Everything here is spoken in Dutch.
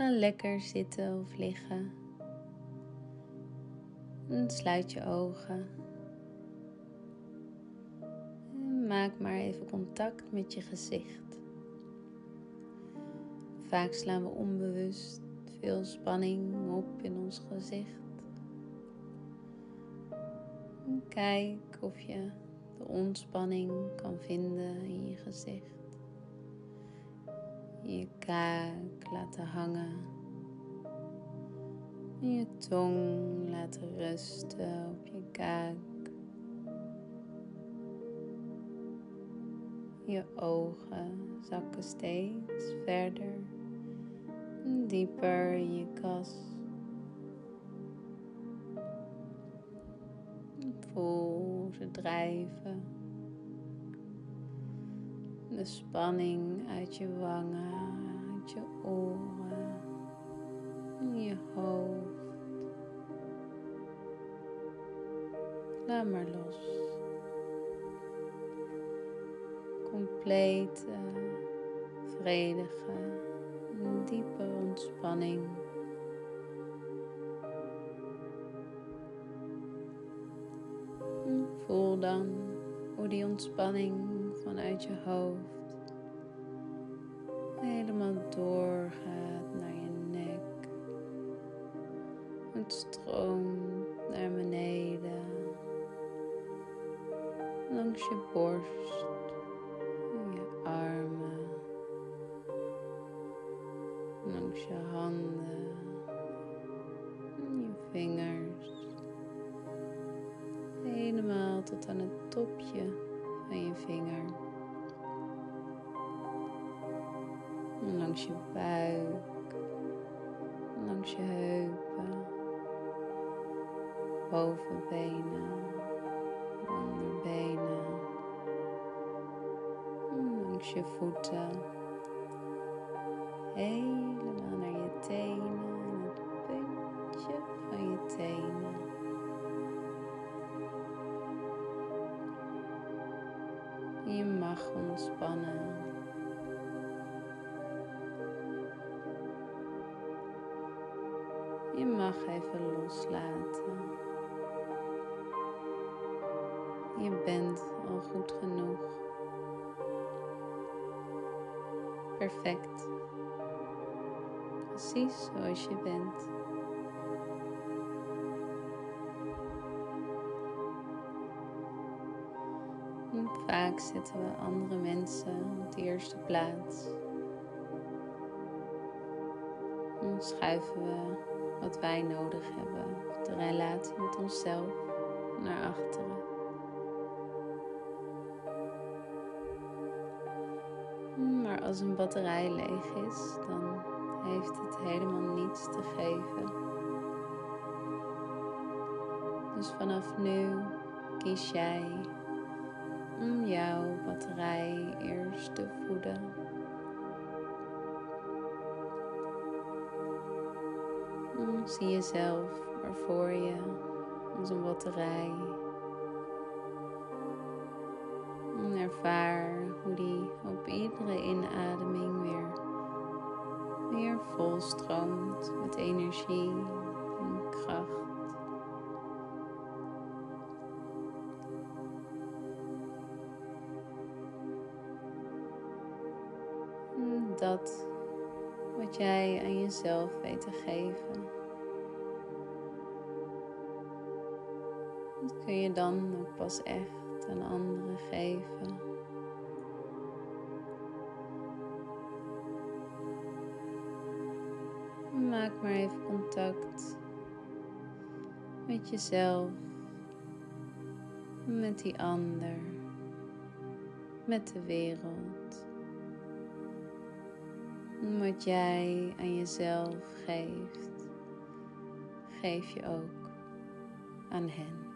Ga lekker zitten of liggen. En sluit je ogen. En maak maar even contact met je gezicht. Vaak slaan we onbewust veel spanning op in ons gezicht. Kijk of je de ontspanning kan vinden in je gezicht. Je kaak laten hangen. En je tong laten rusten op je kaak. Je ogen zakken steeds verder dieper in je kas. Voel ze drijven. De spanning uit je wangen, uit je oren, in je hoofd. Laat maar los. Complete, vredige, diepe ontspanning. Voel dan hoe die ontspanning vanuit je hoofd helemaal doorgaat naar je nek. Het stroomt naar beneden, langs je borst, je armen, langs je handen, je vingers helemaal tot aan het topje van je vinger. Langs je buik, langs je heupen, bovenbenen, onderbenen, langs je voeten, helemaal Je mag ontspannen. Je mag even loslaten. Je bent al goed genoeg. Perfect. Precies zoals je bent. Vaak zetten we andere mensen op de eerste plaats. Dan schuiven we wat wij nodig hebben, de relatie met onszelf, naar achteren. Maar als een batterij leeg is, dan heeft het helemaal niets te geven. Dus vanaf nu kies jij om jouw batterij eerst te voeden. Zie jezelf er voor je als een batterij. En ervaar hoe die op iedere inademing weer, weer volstroomt met energie en kracht. Dat wat jij aan jezelf weet te geven. Dat kun je dan ook pas echt aan anderen geven. Maak maar even contact met jezelf, met die ander, met de wereld. Wat jij aan jezelf geeft, geef je ook aan hen.